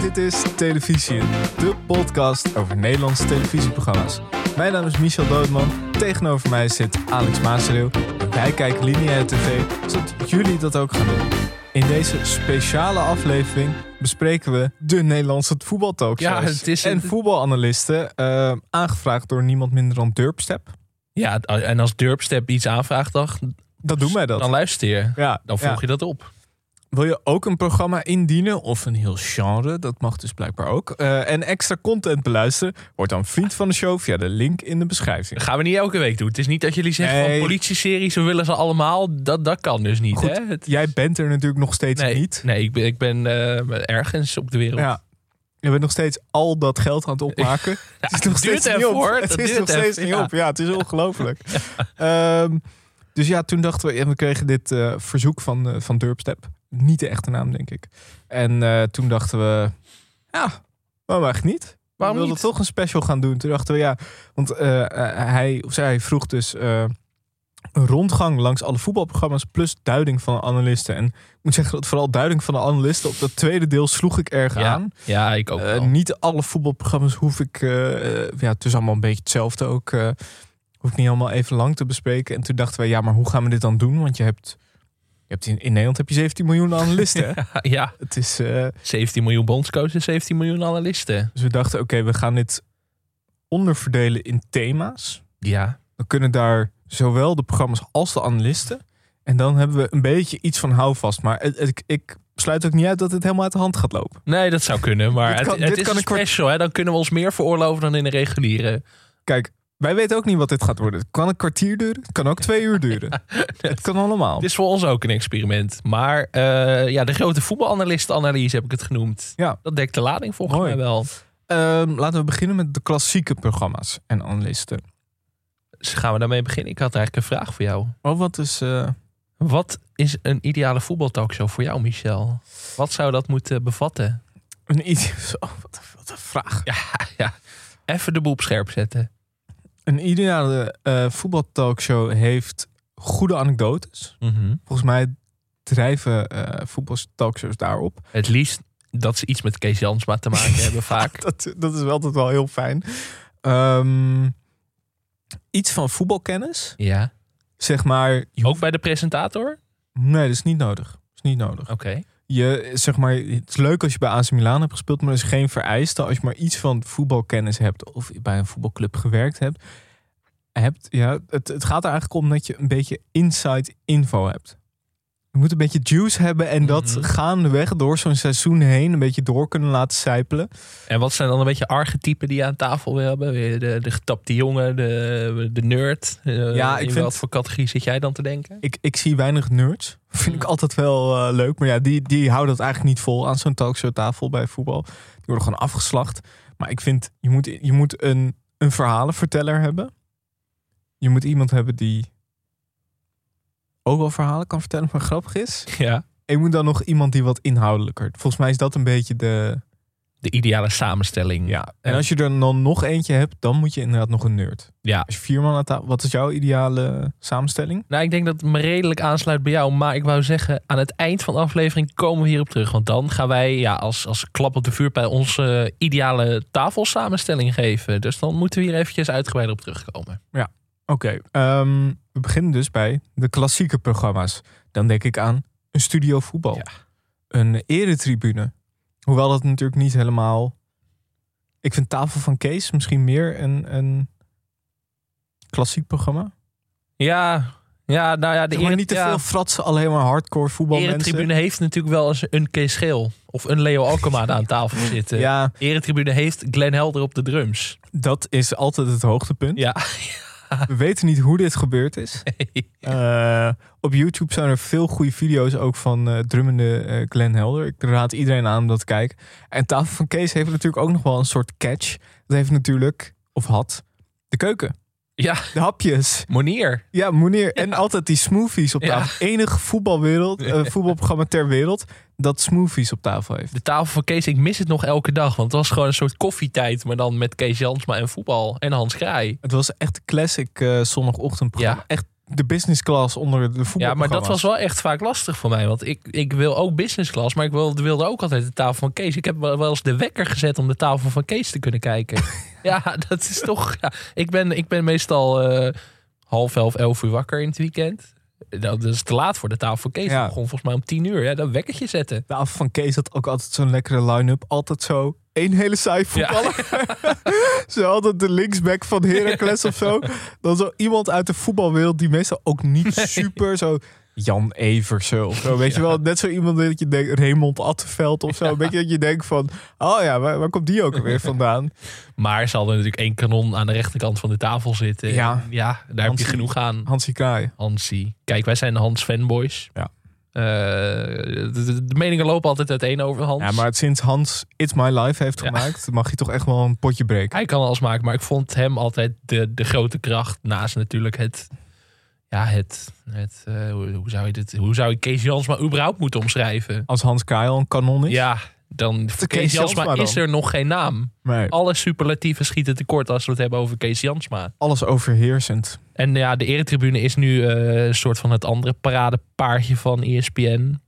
Dit is Televisie, de podcast over Nederlandse televisieprogramma's. Mijn naam is Michel Doodman. Tegenover mij zit Alex Maasreel. Wij kijken lineaire tv, zodat jullie dat ook gaan doen. In deze speciale aflevering bespreken we de Nederlandse voetbaltalkshows. Ja, het is- en voetbalanalisten, eh, aangevraagd door niemand minder dan Durpstep. Ja, en als Durpstep iets aanvraagt, dan, Dat doen wij dat. dan luister je. ja, Dan volg ja. je dat op. Wil je ook een programma indienen of een heel genre? Dat mag dus blijkbaar ook. Eh, en extra content beluisteren? Word dan vriend van de show via de link in de beschrijving. Dat gaan we niet elke week doen. Het is niet dat jullie zeggen Nee. van politieseries, we willen ze allemaal. Dat, dat kan dus niet. Goed, hè? Het- Jij bent er natuurlijk nog steeds nee, niet. nee, ik ben, ik ben eh, ergens op de wereld. Ja. Je bent nog steeds al dat geld aan het opmaken. het is nog het steeds niet op. hoor. Het Dat is nog steeds niet ja. op. Ja, het is ongelooflijk. Ehm, dus ja, toen dachten we, ja, we kregen dit eh, verzoek van, van Durpstep. Niet de echte naam, denk ik. En eh, toen dachten we, ja, waarom eigenlijk niet? Waarom we wilden niet? toch een special gaan doen. Toen dachten we, ja, want eh, eh, hij of zij vroeg dus een rondgang langs alle voetbalprogramma's plus duiding van de analisten. En ik moet zeggen dat vooral duiding van de analisten op dat tweede deel sloeg ik erg Ja, aan. ja, ik ook wel. niet alle voetbalprogramma's hoef ik, ja, het is allemaal een beetje hetzelfde ook. hoef ik niet allemaal even lang te bespreken. En toen dachten we, ja, maar hoe gaan we dit dan doen? Want je hebt, je hebt in, in Nederland heb je 17 miljoen analisten. ja, Het is, eh, 17 miljoen bondscoaches, 17 miljoen analisten. dus we dachten, oké, we gaan dit onderverdelen in thema's. Ja, Dan kunnen daar zowel de programma's als de analisten. En dan hebben we een beetje iets van houvast. Maar het- het- ik sluit ook niet uit dat het helemaal uit de hand gaat lopen. nee, dat zou kunnen. Maar Dit kan- het, het dit is kan een een kwart- special. Hè? Dan kunnen we ons meer veroorloven dan in een reguliere. Kijk, wij weten ook niet wat dit gaat worden. Het kan een kwartier duren, het kan ook twee uur duren. Het kan allemaal. Het is voor ons ook een experiment. Maar eh, ja, de grote voetbalanalist-analyse heb ik het genoemd. Ja. Dat dekt de lading volgens Mooi. mij wel. Ehm, laten we beginnen met de klassieke programma's en analisten. Dus gaan we daarmee beginnen? Ik had eigenlijk een vraag voor jou. Oh, wat is... eh, Wat is een ideale voetbaltalkshow voor jou, Michel? Wat zou dat moeten bevatten? een, ide- Zo, wat, een- wat een vraag. Ja, ja. Even de boel op scherp zetten. Een ideale eh voetbaltalkshow heeft goede anekdotes. Mhm. Volgens mij drijven eh voetbaltalkshows daarop. Het liefst dat ze iets met Kees Jansma te maken hebben vaak. Dat, dat is wel altijd wel heel fijn. Ehm, iets van voetbalkennis. Ja. Zeg maar... Ook bij de presentator? Nee, dat is niet nodig. Dat is niet nodig. Oké. Je, zeg maar, het is leuk als je bij AC Milan hebt gespeeld, maar dat is geen vereiste als je maar iets van voetbalkennis hebt of bij een voetbalclub gewerkt hebt. hebt ja, het, het gaat er eigenlijk om dat je een beetje inside info hebt. Je moet een beetje juice hebben en dat Mhm. gaandeweg door zo'n seizoen heen een beetje door kunnen laten sijpelen. En wat zijn dan een beetje archetypen die je aan tafel wil hebben? De, de getapte jongen, de, de nerd. Eh, Ja, ik in vind- wat voor categorie zit jij dan te denken? Ik, ik zie weinig nerds. Vind ik Mhm. altijd wel eh, leuk. Maar ja, die, die houden het eigenlijk niet vol aan zo'n talkshowtafel bij voetbal. Die worden gewoon afgeslacht. Maar ik vind, je moet, je moet een, een verhalenverteller hebben. Je moet iemand hebben die ook wel verhalen kan vertellen, maar grappig is. Ja. Je moet dan nog iemand die wat inhoudelijker. Volgens mij is dat een beetje de... De ideale samenstelling. Ja. En als je er dan nog eentje hebt, dan moet je inderdaad nog een nerd. Ja. Als je vier man aan tafel... Wat is jouw ideale samenstelling? Nou, ik denk dat het me redelijk aansluit bij jou. Maar ik wou zeggen, aan het eind van de aflevering komen we hierop terug. Want dan gaan wij ja, als, als klap op de vuurpijl onze ideale tafelsamenstelling geven. Dus dan moeten we hier eventjes uitgebreid op terugkomen. Oké, ehm, we beginnen dus bij de klassieke programma's. Dan denk ik aan een studio voetbal. Ja. Een eretribune. Hoewel dat natuurlijk niet helemaal... Ik vind Tafel van Kees misschien meer een, een klassiek programma. Ja, ja nou ja, de Zeg maar niet te ja, veel fratsen, alleen maar hardcore voetbalmensen. Eretribune heeft natuurlijk wel eens een Kees Scheel of een Leo Alkema aan tafel zitten. Ja, Eretribune heeft Glenn Helder op de drums. dat is altijd het hoogtepunt. Ja. We weten niet hoe dit gebeurd is. Eh, op YouTube zijn er veel goede video's ook van eh, drummende eh, Glenn Helder. Ik raad iedereen aan om dat te kijken. En Tafel van Kees heeft natuurlijk ook nog wel een soort catch. Dat heeft natuurlijk, of had, de keuken. Ja, De hapjes. Monier. Ja, meneer. En altijd die smoothies op Ja. tafel. Enig voetbalwereld, eh, voetbalprogramma ter wereld dat smoothies op tafel heeft. De tafel van Kees, ik mis het nog elke dag. Want het was gewoon een soort koffietijd. Maar dan met Kees Jansma en voetbal. En Hans Kraai. Het was echt classic eh, zondagochtendprogramma. Ja. Echt de business class onder de voetbal. Ja, maar dat was wel echt vaak lastig voor mij. Want ik, ik wil ook business class, maar ik wilde, wilde ook altijd de tafel van Kees. Ik heb wel eens de wekker gezet om de tafel van Kees te kunnen kijken. ja, dat is toch... Ja, ik, ben, ik ben meestal eh, half elf, elf uur wakker in het weekend. Dat is te laat voor de tafel van Kees. Ja. Ja. volgens mij om tien uur. Ja, dat wekkertje zetten. De avond van Kees had ook altijd zo'n lekkere line-up. Altijd zo één hele saai voetballer. zo altijd de linksback van Heracles of zo. Dan zo iemand uit de voetbalwereld die meestal ook niet super zo... Jan Eversen of zo. Weet je wel, net zo iemand dat je denkt... Raymond Attenveld of zo. Een beetje dat je denkt van... Oh ja, waar, waar komt die ook weer vandaan? Maar ze hadden natuurlijk één kanon aan de rechterkant van de tafel zitten. Ja. Ja daar heb je genoeg aan. Hansie Kraai. Hansie. Kijk, wij zijn de Hans fanboys. Ja. Eh, de, meningen lopen altijd uiteen over Hans. Ja, maar sinds Hans It's My Life heeft Ja. gemaakt... mag je toch echt wel een potje breken. Hij kan alles maken, maar ik vond hem altijd de, de grote kracht. Naast natuurlijk het. Ja, het. het eh, hoe, hoe zou je dit. Hoe zou ik Kees Jansma überhaupt moeten omschrijven? Als Hans Kraai al een kanon is. Ja, dan. Voor Kees Kees Jansma is er nog geen naam. Nee, Alle superlatieven schieten tekort als we het hebben over Kees Jansma. alles overheersend. En ja, de eretribune is nu eh, een soort van het andere paradepaardje van ESPN.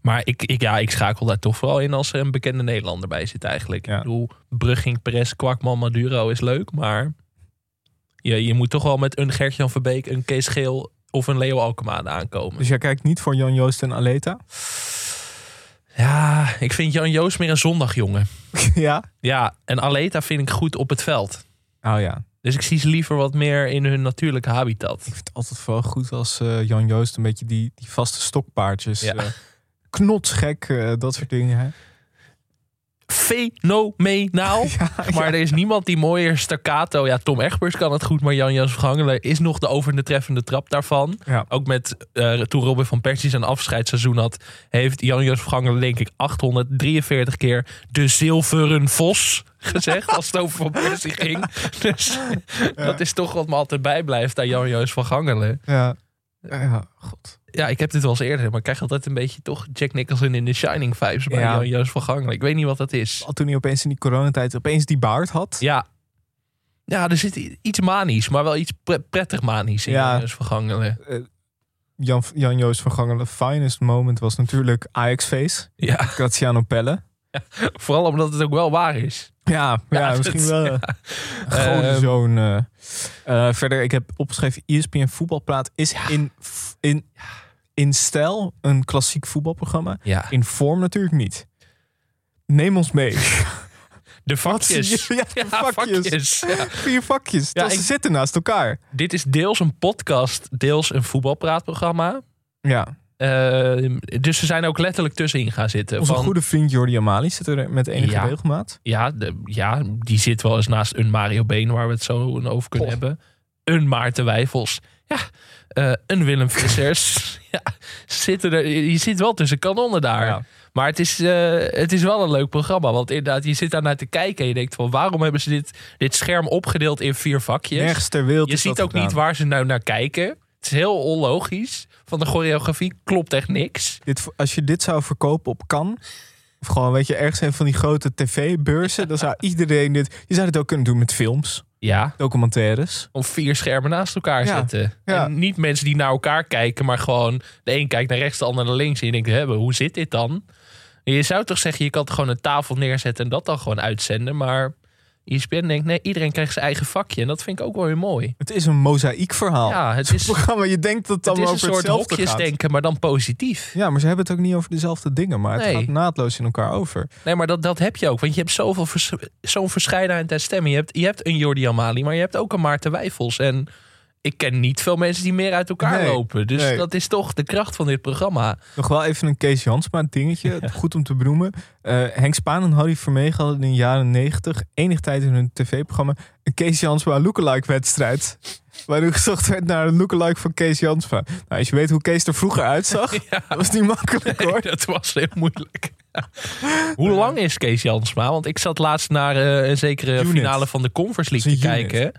Maar ik, ik, ja, ik schakel daar toch vooral in als er een bekende Nederlander bij zit eigenlijk. Ja. Ik bedoel, Brugging, Perez, Kwakman, Maduro is leuk, maar je, je moet toch wel met een Gert-Jan Verbeek, een Kees Geel of een Leo Alkemade aankomen. Dus jij kijkt niet voor Jan Joost en Aleta? Ja, ik vind Jan Joost meer een zondagjongen. ja? Ja, en Aleta vind ik goed op het veld. Oh ja. Dus ik zie ze liever wat meer in hun natuurlijke habitat. Ik vind het altijd vooral goed als eh, Jan Joost een beetje die, die vaste stokpaardjes. Ja. eh, knotsgek, eh, dat soort dingen. Hè? Fenomenaal. Ja, Maar er is niemand die mooier staccato. Ja, Tom Egbers kan het goed, maar Jan-Jas Vergangelen is nog de over de treffende trap daarvan. Ja. Ook met eh, toen Robin van Persie zijn afscheidsseizoen had, heeft Jan-Jas Vergangelen denk ik 843 keer de zilveren vos gezegd als het over Van Persie ging. Dus dat is toch wat me altijd bijblijft aan Jan-Joos van Gangelen. Ja. Ja, god. Ja, ik heb dit wel eens eerder, maar ik krijg altijd een beetje toch Jack Nicholson in The Shining vibes bij Ja. Jan-Joos van Gangelen. Ik weet niet wat dat is. Al toen hij opeens in die coronatijd opeens die baard had. Ja. Ja, er zit iets manisch, maar wel iets pre- prettig manisch in Ja. ja. vergangelen. Jan, Jan Joost van Gangelen finest moment was natuurlijk Ajax-face. Ja, Graziano Pelle. vooral omdat het ook wel waar is. Ja, ja, Ja, misschien wel. ja. Gewoon Ehm. zo'n... eh, eh, verder, ik heb opgeschreven... ESPN Voetbalpraat is in, in, in stijl een klassiek voetbalprogramma. Ja, In vorm natuurlijk niet. Neem ons mee. de vakjes. je? Ja, de vakjes. Vier vakjes. Ja, ze zitten naast elkaar. Dit is deels een podcast, deels een voetbalpraatprogramma. Ja. Eh, dus ze zijn ook letterlijk tussenin gaan zitten. Onze Van, goede vriend Jordi Amali zit er met enige Ja. regelmaat. ja, de, ja, die zit wel eens naast een Mario Been, waar we het zo over kunnen Oh. hebben. Een Maarten Wijfels. Ja, eh, een Willem Vissers. ja, zitten er, je zit wel tussen kanonnen daar. Ja. Maar het is, eh, het is wel een leuk programma. Want inderdaad, je zit daar naar te kijken en je denkt van... waarom hebben ze dit, dit scherm opgedeeld in vier vakjes? Nergens ter wereld je is ziet dat ook niet waar ze nou naar kijken. Het is heel onlogisch. Van de choreografie klopt echt niks. Dit, als je dit zou verkopen op kan of gewoon weet je ergens een van die grote tv-beurzen, dan zou iedereen dit. Je zou dit ook kunnen doen met films, Ja, documentaires. om vier schermen naast elkaar Ja, zetten. ja. En niet mensen die naar elkaar kijken, maar gewoon... de een kijkt naar rechts, de ander naar links. En je denkt, hoe zit dit dan? Je zou toch zeggen, je kan toch gewoon een tafel neerzetten... en dat dan gewoon uitzenden. Maar ESPN denkt, nee, iedereen krijgt zijn eigen vakje. En dat vind ik ook wel weer mooi. Het is een mozaïekverhaal. Ja, het is, Programma, je denkt dat het het dan is een over soort gaat. hokjesdenken, maar dan positief. Ja, maar ze hebben het ook niet over dezelfde dingen, maar het Nee. gaat naadloos in elkaar over. Nee, maar dat, dat heb je ook. Want je hebt zoveel vers- zo'n verscheidenheid aan stemmen. Je hebt, je hebt een Jordi Amali, maar je hebt ook een Maarten Wijfels. En ik ken niet veel mensen die meer uit elkaar Nee, lopen. Dus nee. dat is toch de kracht van dit programma. Nog wel even een Kees Jansma dingetje, goed om te benoemen. Eh, Henk Spaan en Harry Vermegen hadden in de jaren 90 enig tijd in hun tv-programma een Kees Jansma lookalike wedstrijd. Waarin gezocht werd naar een lookalike van Kees Jansma. Nou, als je weet hoe Kees er vroeger uitzag, Ja. dat was niet makkelijk hoor. dat was heel moeilijk. Hoe lang is Kees Jansma? Want ik zat laatst naar eh, een zekere Unit. finale van de Conference League te unit. kijken.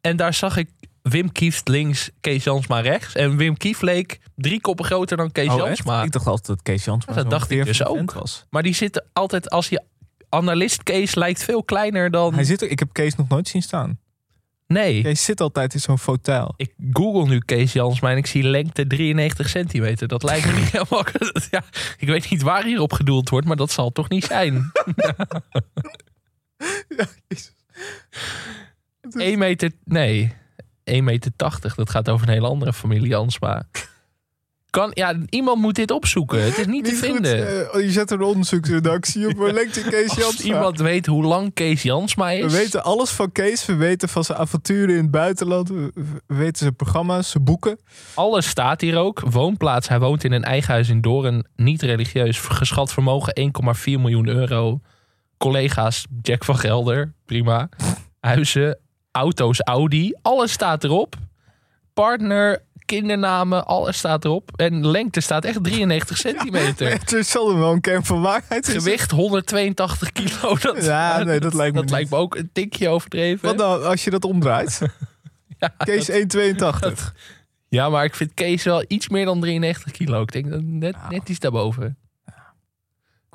En daar zag ik Wim Kieft links, Kees Jansma rechts. En Wim Kieft leek drie koppen groter dan Kees Oh, echt? Jansma. Ik dacht altijd dat Kees Jansma Ja, dat dacht ik dus ook. was. Maar die zitten altijd, als je analist Kees lijkt veel kleiner dan... Hij zit er, ik heb Kees nog nooit zien staan. Nee. Jij zit altijd in zo'n fauteuil. Ik google nu Kees Jansma en ik zie lengte 93 centimeter. Dat lijkt me niet helemaal... Ja, ik weet niet waar hierop gedoeld wordt, maar dat zal toch niet zijn. Ja, jezus. 1 meter... Nee, 1 meter 80. Dat gaat over een hele andere familie Jansma. Kan, ja, iemand moet dit opzoeken. Het is niet, te goed, vinden. eh, je zet een onderzoeksredactie op lengte Kees Als Jansma. iemand weet hoe lang Kees Jansma is... We weten alles van Kees. We weten van zijn avonturen in het buitenland. We we weten zijn programma's, zijn boeken. Alles staat hier ook. Woonplaats. Hij woont in een eigen huis in Doorn. Niet religieus. Geschat vermogen 1,4 miljoen euro. Collega's Jack van Gelder. Prima. Huizen. Auto's Audi. Alles staat erop. Partner. Kindernamen. Alles staat erop. En lengte staat echt 93 centimeter. Er zal er wel een kern van waarheid. Gewicht 182 kilo. Dat, Ja, nee, dat lijkt me dat niet. lijkt me ook een tikje overdreven. Wat dan, als je dat omdraait? Ja, Kees 1,82. Ja, maar ik vind Kees wel iets meer dan 93 kilo. Ik denk dat net, net iets daarboven.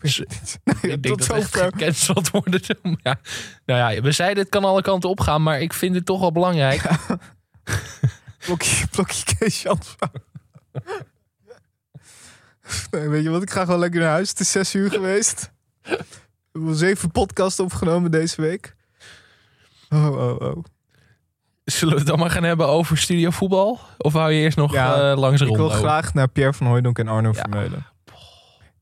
Het. Nee, Ik denk tot dat zover. gecanceld worden. Ja. Nou ja, we zeiden het kan alle kanten opgaan, maar ik vind het toch wel belangrijk. Blokje, blokje Kees. Nee, weet je wat, ik ga gewoon lekker naar huis. Het is zes uur geweest. We hebben zeven podcasts opgenomen deze week. Oh, oh, oh. Zullen we het dan maar gaan hebben over studio voetbal? Of hou je eerst nog Ja, eh, langs de Ik wil graag naar Pierre van Hooijdonk en Arno Ja. Vermeulen.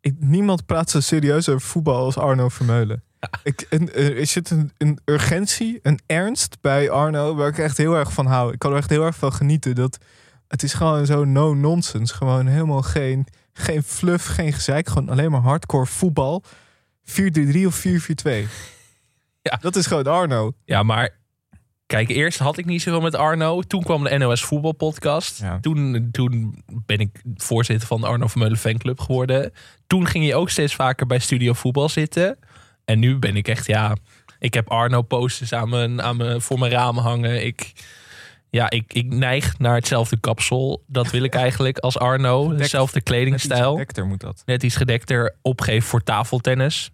Ik, niemand praat zo serieus over voetbal als Arno Vermeulen. Ik, en, eh, er zit een, een urgentie, een ernst bij Arno... waar ik echt heel erg van hou. Ik kan er echt heel erg van genieten. Dat, het is gewoon zo no-nonsense. Gewoon helemaal geen, geen fluff, geen gezeik. Gewoon alleen maar hardcore voetbal. 4-3-3 of 4-4-2. Ja. Dat is gewoon Arno. Ja, maar kijk, eerst had ik niet zoveel met Arno. Toen kwam de NOS voetbalpodcast. Ja. Toen, toen ben ik voorzitter van de Arno Vermeulen fanclub geworden. Toen ging je ook steeds vaker bij studio voetbal zitten. En nu ben ik echt, ja... Ik heb Arno posters aan mijn, aan mijn, voor mijn raam hangen. Ik, ja, ik, ik neig naar hetzelfde kapsel. Dat wil ik eigenlijk als Arno. Gedekt. Dezelfde kledingstijl. Dekter moet dat. Net iets gedekter opgeven voor tafeltennis.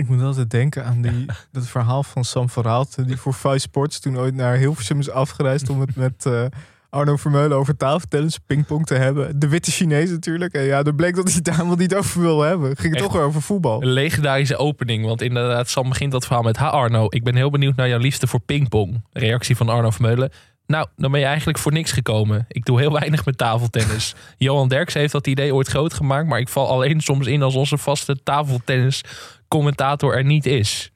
Ik moet altijd denken aan die, dat verhaal van Sam van Raalte... die voor Five Sports toen ooit naar Hilversum is afgereisd... om het met eh, Arno Vermeulen over tafeltennis, pingpong te hebben. De witte Chinees natuurlijk. En ja, er bleek dat hij het daar helemaal niet over wil hebben. Ging het toch weer over voetbal. Een legendarische opening. Want inderdaad, Sam begint dat verhaal met... Ha Arno, ik ben heel benieuwd naar jouw liefde voor pingpong. Reactie van Arno Vermeulen. Nou, dan ben je eigenlijk voor niks gekomen. Ik doe heel weinig met tafeltennis. Johan Derks heeft dat idee ooit groot gemaakt... maar ik val alleen soms in als onze vaste tafeltennis commentator er niet is.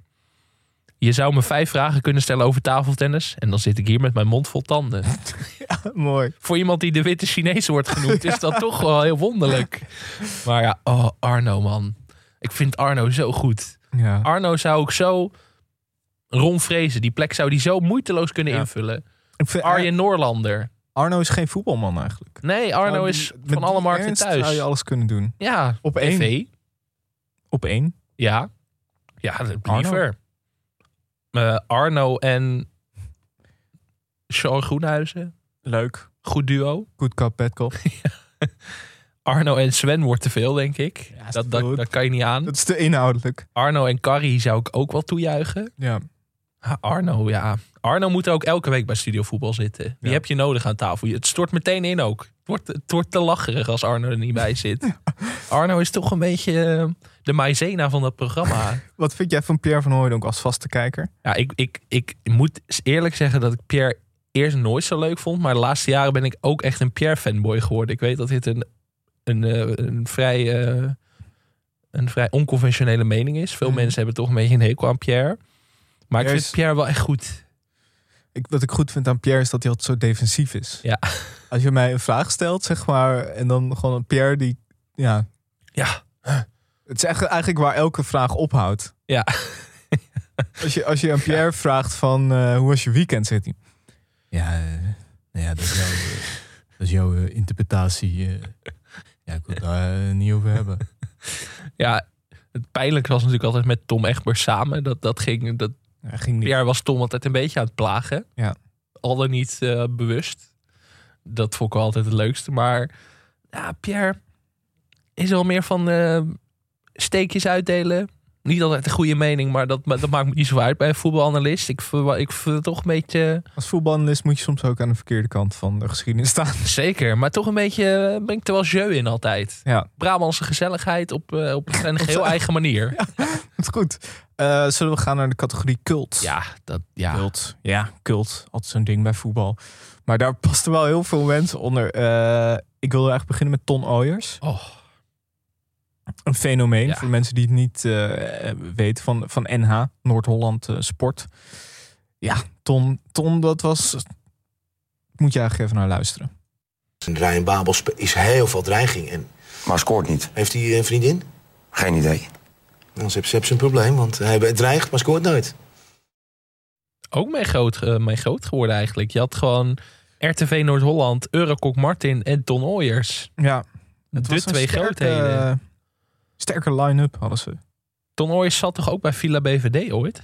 Je zou me vijf vragen kunnen stellen over tafeltennis... en dan zit ik hier met mijn mond vol tanden. Mooi. Voor iemand die de witte Chinees wordt genoemd... is dat toch wel heel wonderlijk. Maar ja, oh, Arno man. Ik vind Arno zo goed. Ja. Arno zou ook zo... Ron Vrezen, die plek zou die zo moeiteloos kunnen Ja. invullen. Vind, Arjen Noorlander. Arno is geen voetbalman eigenlijk. Nee, Arno is die- van alle markten thuis. zou je alles kunnen doen. Ja, Op één. tv. Op één. Ja. Ja, dat Arno. liever. Eh, Arno en Sean Groenhuizen. Leuk. Goed duo. Bad cop. Arno en Sven wordt te veel, denk ik. Ja, dat, dat, dat kan je niet aan. Dat is te inhoudelijk. Arno en Carrie zou ik ook wel toejuichen. Ja. Arno, ja. Arno moet ook elke week bij Studio Voetbal zitten. Die Ja. heb je nodig aan tafel. Het stort meteen in ook. Het wordt, het wordt te lacherig als Arno er niet bij zit. Arno is toch een beetje eh, de maizena van dat programma. Wat vind jij van Pierre van Hooijdonk als vaste kijker? ja, ik, ik, ik moet eerlijk zeggen dat ik Pierre eerst nooit zo leuk vond. Maar de laatste jaren ben ik ook echt een Pierre-fanboy geworden. Ik weet dat dit een, een, eh, een, vrij, eh, een vrij onconventionele mening is. Veel Mhm. mensen hebben toch een beetje een hekel aan Pierre. Maar ik Pierre vind is- Pierre wel echt goed. Ik, wat ik goed vind aan Pierre is dat hij altijd zo defensief is. Ja. Als je mij een vraag stelt, zeg maar, en dan gewoon een Pierre die, ja, Ja, het is echt, eigenlijk waar elke vraag ophoudt. Ja. Als je, als je aan Pierre vraagt van, eh, hoe was je weekend, zegt hij. Ja, eh, nou ja, dat is jouw, eh, dat is jouw eh, interpretatie. eh. ja, ik wil het daar eh, niet over hebben. Ja, het pijnlijke was natuurlijk altijd met Tom Egbers samen. Dat, dat ging, dat Ja, ging niet. Pierre was Tom altijd een beetje aan het plagen. Ja. Al dan niet eh, bewust. Dat vond ik wel altijd het leukste. Maar ja, Pierre is wel meer van eh, steekjes uitdelen. Niet altijd een goede mening, maar dat, dat maakt me niet zo uit bij een voetbalanalist. Ik, ik vind het toch een beetje... Als voetbalanalist moet je soms ook aan de verkeerde kant van de geschiedenis staan. Zeker, maar toch een beetje... eh, Ben ik er wel jeu in altijd. Ja, Brabantse gezelligheid op, eh, op een heel eigen manier. dat is goed. Eh, zullen we gaan naar de categorie cult? Ja, dat, ja. Cult. Ja, cult. Altijd zo'n ding bij voetbal. Maar daar pasten wel heel veel mensen onder. Ik wilde eigenlijk beginnen met Ton Ooyers. Oh, Een fenomeen Ja. voor mensen die het niet eh, weten van, van NH, Noord-Holland eh, Sport. Ja, Ton, Ton, dat was... Moet je eigenlijk even naar luisteren. En Ryan Babel is heel veel dreiging. En Maar scoort niet. heeft hij een vriendin? Geen idee. Dan hebben ze een probleem, want hij dreigt, maar scoort nooit. ook mee groot, eh, mee groot geworden eigenlijk. Je had gewoon RTV Noord-Holland, Eurokok Martin en Ton Ooyers. Ja, het De twee sterke, grootheden. Eh, Sterke line-up hadden ze. Ton Ooyers zat toch ook bij Villa BVD ooit?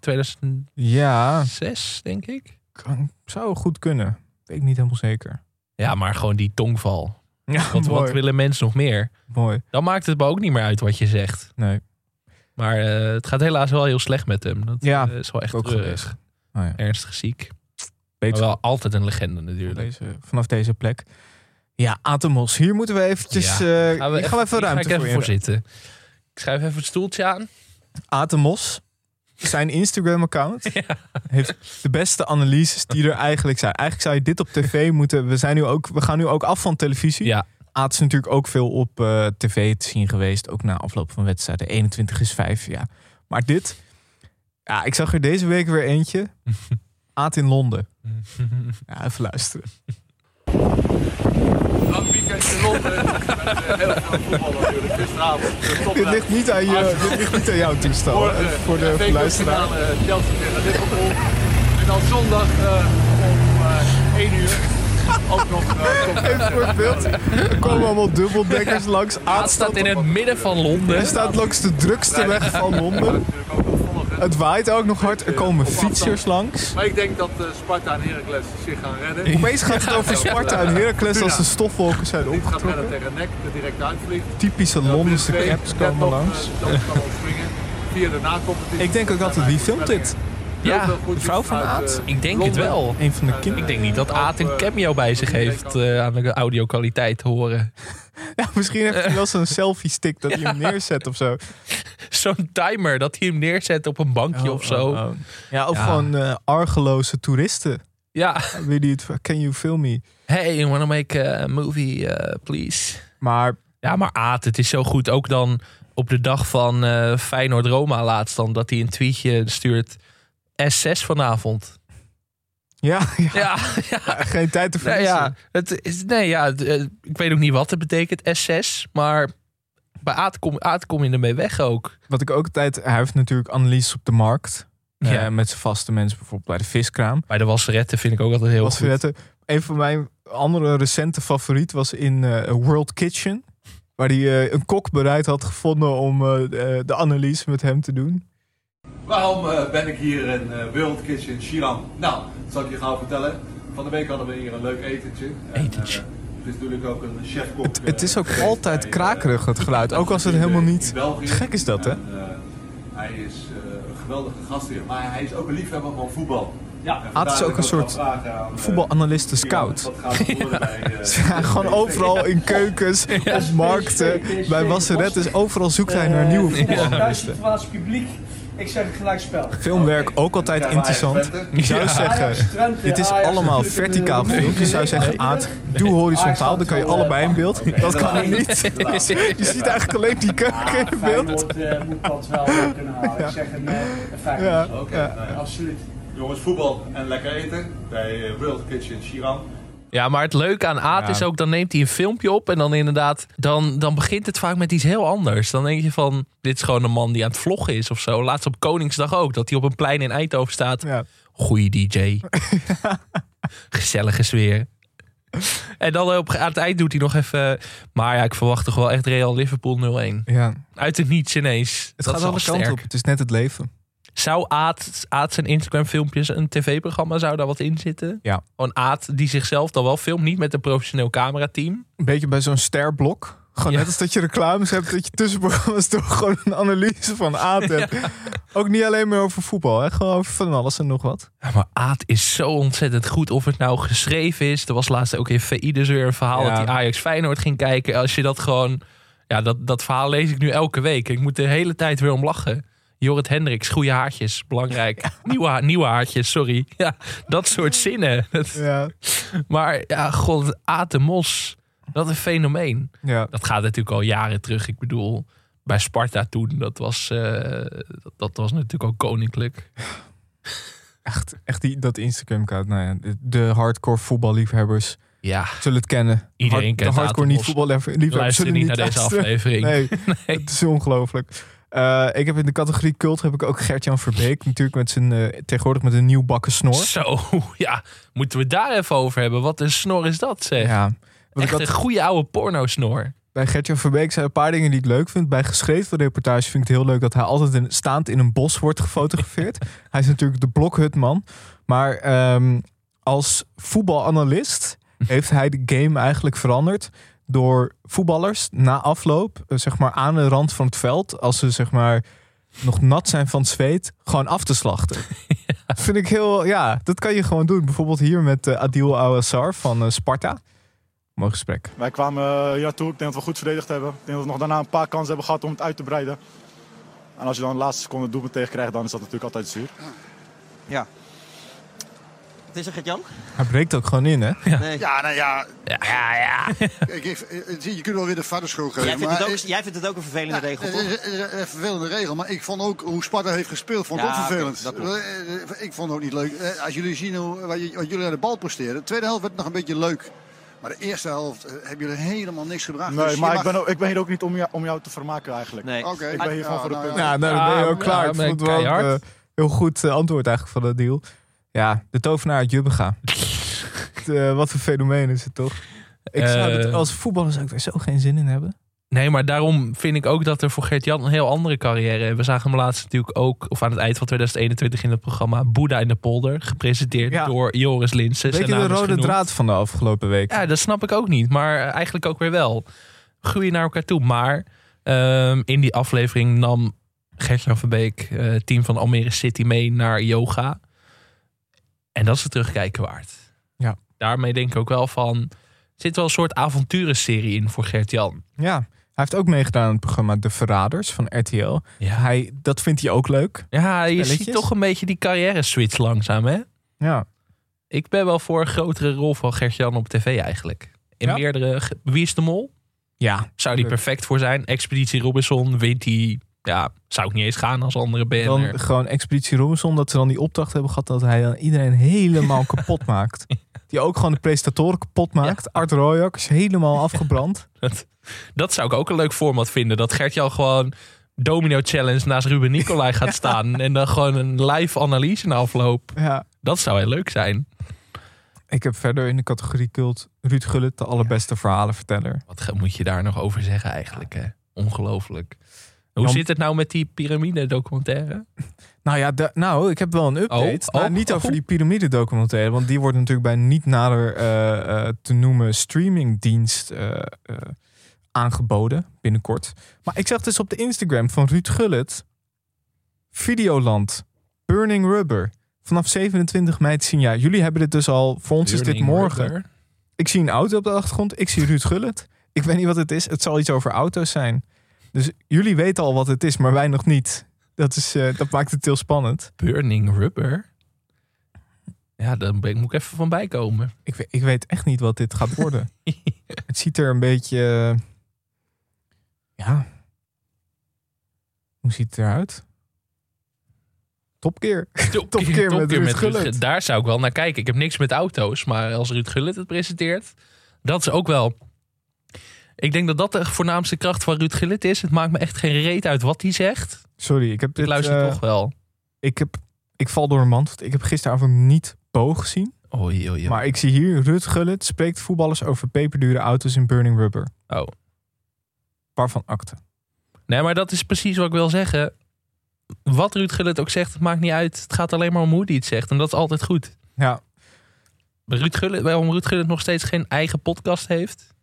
2006, Ja, denk ik. kan, zou goed kunnen. Weet ik niet helemaal zeker. Ja, maar gewoon die tongval. Ja, Wat, mooi. wat willen mensen nog meer? mooi. Dan maakt het me ook niet meer uit wat je zegt. Nee, Maar eh, het gaat helaas wel heel slecht met hem. Dat Ja, eh, is wel echt ook treurig. gelezen. oh ja. Ernstig ziek. Maar Beter wel altijd een legende natuurlijk. deze, vanaf deze plek. Ja, Atemos. Hier moeten we eventjes... Ja. Gaan we we even ruimte ga ik voor even voor zitten. Ik schuif even het stoeltje aan. Atemos, zijn Instagram-account, heeft de beste analyses die er eigenlijk zijn. Eigenlijk zou je dit op tv moeten... We, zijn nu ook, we gaan nu ook af van televisie. Ja, Aad is natuurlijk ook veel op eh, tv te zien geweest. Ook na afloop van wedstrijden. 21 is 5, ja. Maar dit... Ja, ik zag er deze week weer eentje. Aad in Londen. Ja, even luisteren. Lang weekend in Londen. Met eh, heel veel voetbal natuurlijk. Gisteravond. de top- Dit ligt niet aan, je, dit ligt niet aan jouw toestel. Morgen voor de eh, luisteraar. Chelsea tegen Liverpool. En dan zondag eh, om eh 1 uur. Ook nog eh, top- Even voor het beeld. Er komen allemaal dubbeldekkers langs. Aad staat in het midden van Londen. Hij staat langs de drukste weg van Londen. Het waait ook nog hard. Er komen fietsers langs. Maar ik denk dat eh, Sparta en Heracles zich gaan redden. Opeens gaat het over Sparta en Heracles als de stofwolken zijn Niet gaat redden opgetrokken. tegen de direct uitvliegt. Typische Londense caps komen langs. Via de nacompetitie. Ik denk ook altijd, wie filmt dit? Ja, de vrouw van Aad? Ik denk het wel. Een van de kinderen. Ik denk niet dat Aad een cameo bij zich heeft eh, aan de audio-kwaliteit te horen. Ja, misschien heeft hij wel zo'n selfie stick dat hij hem neerzet of zo. Zo'n timer dat hij hem neerzet op een bankje of zo. Oh, oh. Ja, of Ja. gewoon eh, argeloze toeristen. Ja. Wie die het, can you film me? Hey, you wanna make a movie, eh, please? Maar Ja, maar Aad, het is zo goed. Ook dan op de dag van eh Feyenoord-Roma laatst dan... dat hij een tweetje stuurt... S6 vanavond. ja, ja, Ja, ja. geen tijd te Nee, verliezen. ja, het is, nee, ja eh, ik weet ook niet wat het betekent, S6. Maar bij Aad kom, Aad kom je ermee weg ook. Wat ik ook altijd... Hij heeft natuurlijk analyses op de markt. Ja. Eh, met zijn vaste mensen, bijvoorbeeld bij de viskraam. Bij de wasseretten vind ik ook altijd heel was goed. vergeten. Een van mijn andere recente favoriet was in eh, World Kitchen. Waar hij eh, een kok bereid had gevonden om eh, de, de analyse met hem te doen. Waarom eh, ben ik hier in eh, World Kitchen Chiran? Nou, dat zal ik je gauw vertellen. Van de week hadden we hier een leuk etentje. En, Etentje. eh, het is natuurlijk ook een chefkok. Het, het is ook eh, altijd bij, krakerig, het eh, geluid. Ook als het helemaal eh, niet... België. Gek is dat, hè? En, eh, hij is eh, een geweldige gastheer. Maar hij is ook een liefhebber van voetbal. Ja, het is ook een soort voetbalanalisten scout. Eh, Ja, gewoon overal in keukens, op markten, bij wasserettes. Overal zoekt hij naar nieuwe voetbalanalisten. publiek. Ik zeg gelijk spel. Filmwerk ook altijd interessant. Je zou zeggen, dit is allemaal verticaal gefilmd. Je zou zeggen, Aad, doe horizontaal, dan kan je allebei in beeld. Dat kan niet. Je ziet eigenlijk alleen die keuken in beeld. Feyenoord eh, moet dat wel kunnen halen. Ik zeg een, eh, een feit. Ja, Oké. Absoluut. Jongens, voetbal en lekker eten bij eh, World Kitchen Chiran. Ja, maar het leuke aan Aad Ja. is ook, dan neemt hij een filmpje op en dan inderdaad, dan, dan begint het vaak met iets heel anders. Dan denk je van, dit is gewoon een man die aan het vloggen is of zo. Laatst op Koningsdag ook, dat hij op een plein in Eindhoven staat. Ja. Goeie DJ. Gezellige sfeer. En dan op, aan het eind doet hij nog even... Maar ja, ik verwacht toch wel echt Real Liverpool 0-1. Ja, Uit het niets ineens. het dat gaat alle kanten op. Het is net het leven. Zou Aad, Aad zijn Instagram filmpjes, een tv-programma, zou daar wat in zitten? Ja. Gewoon Aad die zichzelf dan wel filmt, niet met een professioneel camerateam. Een beetje bij zo'n sterblok. Gewoon Ja. net als dat je reclames hebt, dat je tussenprogramma's door gewoon een analyse van Aad hebt. Ook niet alleen maar over voetbal, hè? gewoon over van alles en nog wat. Ja, maar Aad is zo ontzettend goed. Of het nou geschreven is. Er was laatst ook in VI dus weer een verhaal dat hij Ajax Feyenoord ging kijken. Als je dat gewoon... Ja, dat, dat verhaal lees ik nu elke week. Ik moet de hele tijd weer om lachen. Jorrit Hendricks, goede haartjes, belangrijk. Nieuwe, ha- nieuwe haartjes, sorry. Ja, dat soort zinnen. Dat- Ja, maar ja, god, Aad de Mos, wat een fenomeen. ja. Dat gaat natuurlijk al jaren terug. Ik bedoel, bij Sparta toen, dat was, eh, dat, dat was natuurlijk ook koninklijk. echt, echt die, dat Instagram-account. Nou ja, de, de hardcore voetballiefhebbers Ja, zullen het kennen. Iedereen Hard- kent de hardcore niet voetballiefhebbers luister zullen niet naar deze luisteren. aflevering. Nee, Nee. het is ongelooflijk. Eh, ik heb in de categorie cult heb ik ook Gert-Jan Verbeek. Natuurlijk met zijn, eh, tegenwoordig met een nieuw bakken snor. Zo, ja. Moeten we daar even over hebben? Wat een snor is dat, zeg. Ja. Echt had, een goede oude porno-snor. bij Gert-Jan Verbeek zijn een paar dingen die ik leuk vind. Bij geschreven reportage vind ik het heel leuk dat hij altijd in, staand in een bos wordt gefotografeerd. hij is natuurlijk de blokhutman. Maar ehm, als voetbalanalist heeft hij de game eigenlijk veranderd. Door voetballers na afloop, eh, zeg maar aan de rand van het veld, als ze zeg maar nog nat zijn van het zweet, gewoon af te slachten. Vind ik heel, ja, dat kan je gewoon doen. Bijvoorbeeld hier met eh, Adil Awassar van eh, Sparta. Mooi gesprek. Wij kwamen hier toe. Ik denk dat we goed verdedigd hebben. Ik denk dat we nog daarna een paar kansen hebben gehad om het uit te breiden. En als je dan de laatste seconde doelpunt tegen krijgt, dan is dat natuurlijk altijd zuur. Ja. Wat is er, Gert-Jan? Hij breekt ook gewoon in, hè? Nee. Ja, nou ja, Ja, ja, ja. je kunt wel weer de vaderschool geven. Jij, vindt maar het ook, jij vindt het ook een vervelende Ja, regel, het toch? is een- een vervelende regel, maar ik vond ook hoe Sparta heeft gespeeld, vond ik Ja, ook vervelend. dat. Eh, Ik vond het ook niet leuk. Eh, Als jullie zien hoe, wat, jullie aan de bal presteren, de tweede helft werd nog een beetje leuk. Maar de eerste helft eh, hebben jullie helemaal niks gebracht. Nee, Dus maar ik ben, ook- ik ben hier ook niet om jou, om jou te vermaken eigenlijk. Nee. Oké. Ik ben hier gewoon voor de nou punten. Ja, nou, dan ben je Ja, ook klaar. ja, ik ben vond het wel een keihard. eh, heel goed eh, antwoord eigenlijk van dat deal. Ja, de tovenaar uit Jubbega. Eh, wat een fenomeen is het toch? Ik zou Eh. het, als voetballer zou ik er zo geen zin in hebben. Nee, maar daarom vind ik ook dat er voor Gert-Jan een heel andere carrière... We zagen hem laatst natuurlijk ook, of aan het eind van 2021 in het programma... Boeddha in de polder, gepresenteerd Ja. door Joris Linssen. Weet je de is rode genoemd. draad van de afgelopen week? Ja, dat snap ik ook niet. Maar eh, eigenlijk ook weer wel. Groeien naar elkaar toe. Maar ehm, in die aflevering nam Gert-Jan Verbeek... eh, het team van Almere City mee naar yoga. En dat is het terugkijken waard. Ja. Daarmee denk ik ook wel van... er zit wel een soort avonturenserie in voor Gert-Jan. Ja, hij heeft ook meegedaan aan het programma De Verraders van RTL. Ja, Hij, dat vindt hij ook leuk. ja je ziet toch een beetje die carrière switch langzaam, hè? Ja, Ik ben wel voor een grotere rol van Gert-Jan op tv eigenlijk. In Ja? meerdere... Wie is de mol? ja. Zou die perfect voor zijn? Expeditie Robinson, wint hij... Ja, zou ik niet eens gaan als andere banner. Dan gewoon Expeditie Robinson, dat ze dan die opdracht hebben gehad dat hij dan iedereen helemaal kapot maakt. Die ook gewoon de presentatoren kapot maakt. Art Royak is helemaal afgebrand. Dat, dat zou ik ook een leuk format vinden. Dat Gert-Jan gewoon Domino Challenge naast Ruben Nicolai gaat staan. En dan gewoon een live analyse na afloop. Ja. Dat zou heel leuk zijn. Ik heb verder in de categorie cult Ruud Gullit, de allerbeste verhalenverteller. Wat moet je daar nog over zeggen eigenlijk? Hè? Ongelooflijk. Hoe zit het nou met die piramide documentaire? Nou ja, nou, ik heb wel een update. Oh, maar oh, niet over oh. die piramide documentaire. Want die wordt natuurlijk bij niet nader eh, eh, te noemen streamingdienst eh, aangeboden binnenkort. Maar ik zag dus op de Instagram van Ruud Gullit. Videoland. Burning Rubber. Vanaf 27 mei te zien. Ja, jullie hebben dit dus al. Voor ons is dit morgen. Rubber. Ik zie een auto op de achtergrond. Ik zie Ruud Gullit. Ik weet niet wat het is. Het zal iets over auto's zijn. Dus jullie weten al wat het is, maar wij nog niet. Dat, is, eh, dat maakt het heel spannend. Burning Rubber? Ja, daar ben ik, moet ik even van bijkomen. Ik, weet- ik weet echt niet wat dit gaat worden. het ziet er een beetje... eh, ja. Hoe ziet het eruit? Topkeer. Topkeer met Ruud Gullit. Daar zou ik wel naar kijken. Ik heb niks met auto's, maar als Ruud Gullit het presenteert, dat is ook wel. Ik denk dat dat de voornaamste kracht van Ruud Gullit is. Het maakt me echt geen reet uit wat hij zegt. Sorry, ik heb Ik dit... luister eh, toch wel. ik, heb, ik val door een mand. Ik heb gisteravond niet Bo gezien. Oei, oei, oei. Maar ik zie hier Ruud Gullit spreekt voetballers over peperdure auto's in Burning Rubber. Oh. Waarvan akte. Nee, maar dat is precies wat ik wil zeggen. Wat Ruud Gullit ook zegt, het maakt niet uit. Het gaat alleen maar om hoe hij het zegt. En dat is altijd goed. Ja, Ruud Gullit, waarom Ruud Gullit nog steeds geen eigen podcast heeft?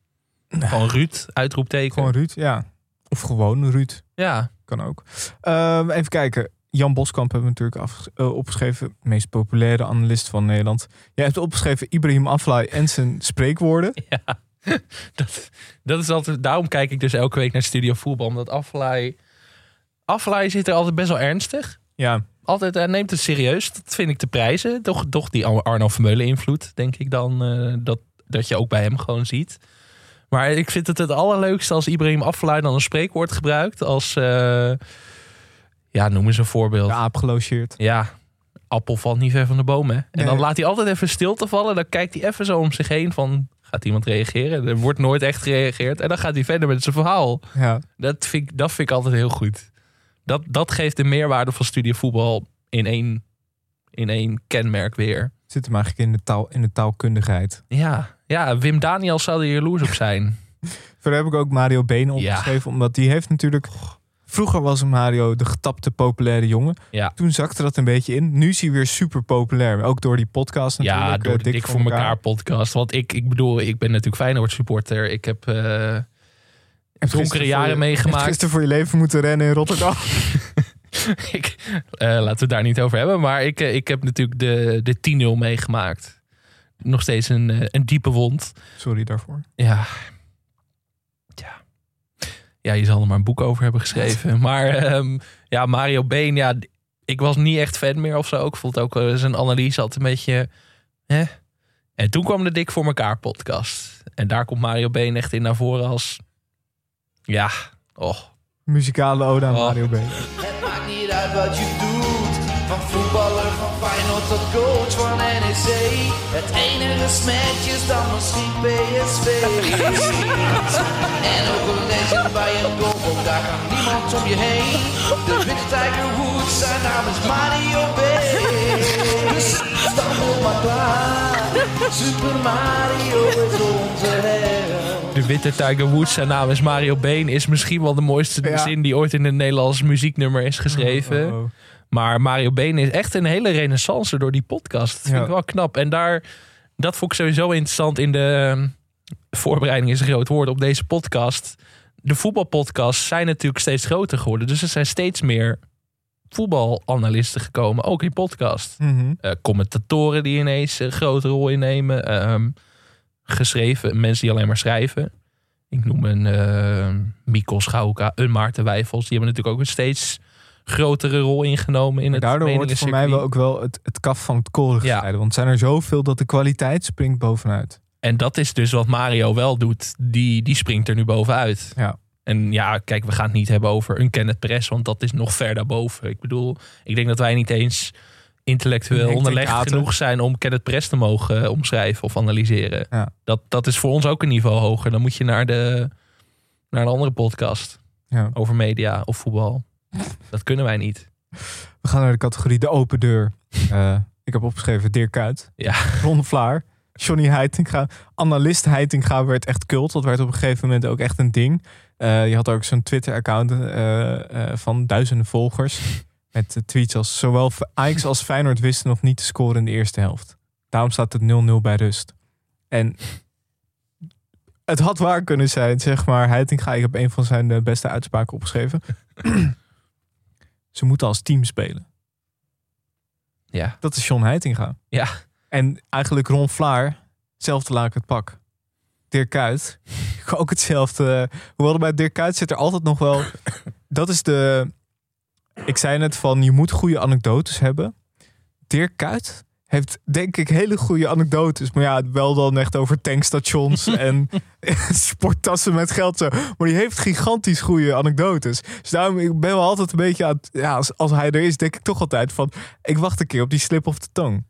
Gewoon Ruud, uitroepteken. Gewoon Ruud, ja. Of gewoon Ruud, Ja, kan ook. Ehm, even kijken. Jan Boskamp hebben we natuurlijk af, eh, opgeschreven. Meest populaire analist van Nederland. Jij hebt opgeschreven Ibrahim Afellay en zijn spreekwoorden. ja. dat, dat is altijd, daarom kijk ik dus elke week naar Studio Voetbal. Omdat Aflaai... Aflaai zit er altijd best wel ernstig. Ja, Altijd, hij neemt het serieus. Dat vind ik te prijzen. Toch, toch die Arno Vermeulen invloed, denk ik dan. eh, dat, dat je ook bij hem gewoon ziet. Maar ik vind het het allerleukste als Ibrahim Aflaai dan een spreekwoord gebruikt. Als, eh, ja, noem eens een voorbeeld. de aap gelogeerd. Ja, appel valt niet ver van de boom, hè? En Nee. dan laat hij altijd even stilte vallen. Dan kijkt hij even zo om zich heen van... Gaat iemand reageren? Er wordt nooit echt gereageerd. En dan gaat hij verder met zijn verhaal. Ja. Dat vind, ik, dat vind ik altijd heel goed. Dat, dat geeft de meerwaarde van studievoetbal in één, in één kenmerk weer. Zit hem eigenlijk in de, taal, in de taalkundigheid. Ja, ja, Wim Daniels zou er jaloers op zijn. Verder heb ik ook Mario Benen Ja. opgeschreven. Omdat die heeft natuurlijk... Vroeger was Mario de getapte populaire jongen. Ja. Toen zakte dat een beetje in. Nu is hij weer super populair. Ook door die podcast natuurlijk. Ja, eh, door de Dik, voor elkaar podcast. Want ik, ik bedoel, ik ben natuurlijk Feyenoord supporter. Ik heb eh donkere jaren je- meegemaakt. heb gisteren voor je leven moeten rennen in Rotterdam. ik, eh, laten we het daar niet over hebben. Maar ik, eh, ik heb natuurlijk de, de 10-0 meegemaakt. Nog steeds een, eh, een diepe wond. Sorry daarvoor. Ja. Ja. Ja, je zal er maar een boek over hebben geschreven. Maar ehm, ja, Mario Been, ja, ik was niet echt fan meer of zo. Ik vond ook zijn analyse altijd een beetje... Hè? En toen kwam de Dik voor elkaar podcast. En daar komt Mario Been echt in naar voren als... Ja, oh. Muzikale ode aan Oh. Mario Benen. Wat je doet. Van voetballer, van Feyenoord tot coach van NEC. Het enige smetje is dan misschien PSV. en ook een legend bij een goal, daar kan niemand om je heen. De witte Tiger Woods, zijn naam is Mario B. Dus stand op maar klaar. Super Mario is onze held. De witte Tiger Woods, zijn naam is Mario Been... is misschien wel de mooiste Ja. zin die ooit in een Nederlands muzieknummer is geschreven. Oh, oh, oh. Maar Mario Been is echt een hele renaissance door die podcast. Dat vind Ja. ik wel knap. En daar, dat vond ik sowieso interessant in de ehm, voorbereiding is een groot woord op deze podcast. De voetbalpodcasts zijn natuurlijk steeds groter geworden. Dus er zijn steeds meer voetbalanalisten gekomen, ook in podcast. Mhm. Eh, commentatoren die ineens een grote rol innemen. Ehm, geschreven, mensen die alleen maar schrijven. Ik noem een uh, Mikkel Schouka, een Maarten Wijfels. Die hebben natuurlijk ook een steeds grotere rol ingenomen in het daardoor wordt voor mij wel ook wel het, het kaf van het koren Ja. gescheiden. Want het zijn er zoveel dat de kwaliteit springt bovenuit. En dat is dus wat Mario wel doet. Die, die springt er nu bovenuit. Ja. En ja, kijk, we gaan het niet hebben over een Kenneth Press, want dat is nog ver daarboven. Ik bedoel, ik denk dat wij niet eens intellectueel onderlegd genoeg zijn om Kenneth Press te mogen eh, omschrijven of analyseren. Ja. Dat, dat is voor ons ook een niveau hoger. Dan moet je naar, de, naar een andere podcast Ja. over media of voetbal. dat kunnen wij niet. We gaan naar de categorie de open deur. Eh, ik heb opgeschreven Dirk Kuyt, Ja, Ron Vlaar, Johnny Heitinga. Analist Heitinga werd echt cult. Dat werd op een gegeven moment ook echt een ding. Eh, je had ook zo'n Twitter-account van duizenden volgers. Met tweets als zowel Ajax als Feyenoord wisten nog niet te scoren in de eerste helft. Daarom staat het 0-0 bij rust. En het had waar kunnen zijn, zeg maar. Heitinga, ik heb een van zijn eh, beste uitspraken opgeschreven. Ze moeten als team spelen. ja, Dat is John Heitinga. ja. En eigenlijk Ron Vlaar, hetzelfde laat ik het pak. Dirk Kuyt, ook hetzelfde. Hoewel er bij Dirk Kuyt zit er altijd nog wel... Dat is de... Ik zei net van, je moet goede anekdotes hebben. Dirk Kuyt heeft denk ik hele goede anekdotes. Maar ja, wel dan echt over tankstations en sporttassen met geld. Zo. Maar die heeft gigantisch goede anekdotes. Dus daarom ik ben wel altijd een beetje aan het... Ja, als, als hij er is, denk ik toch altijd van... Ik wacht een keer op die slip of de tong.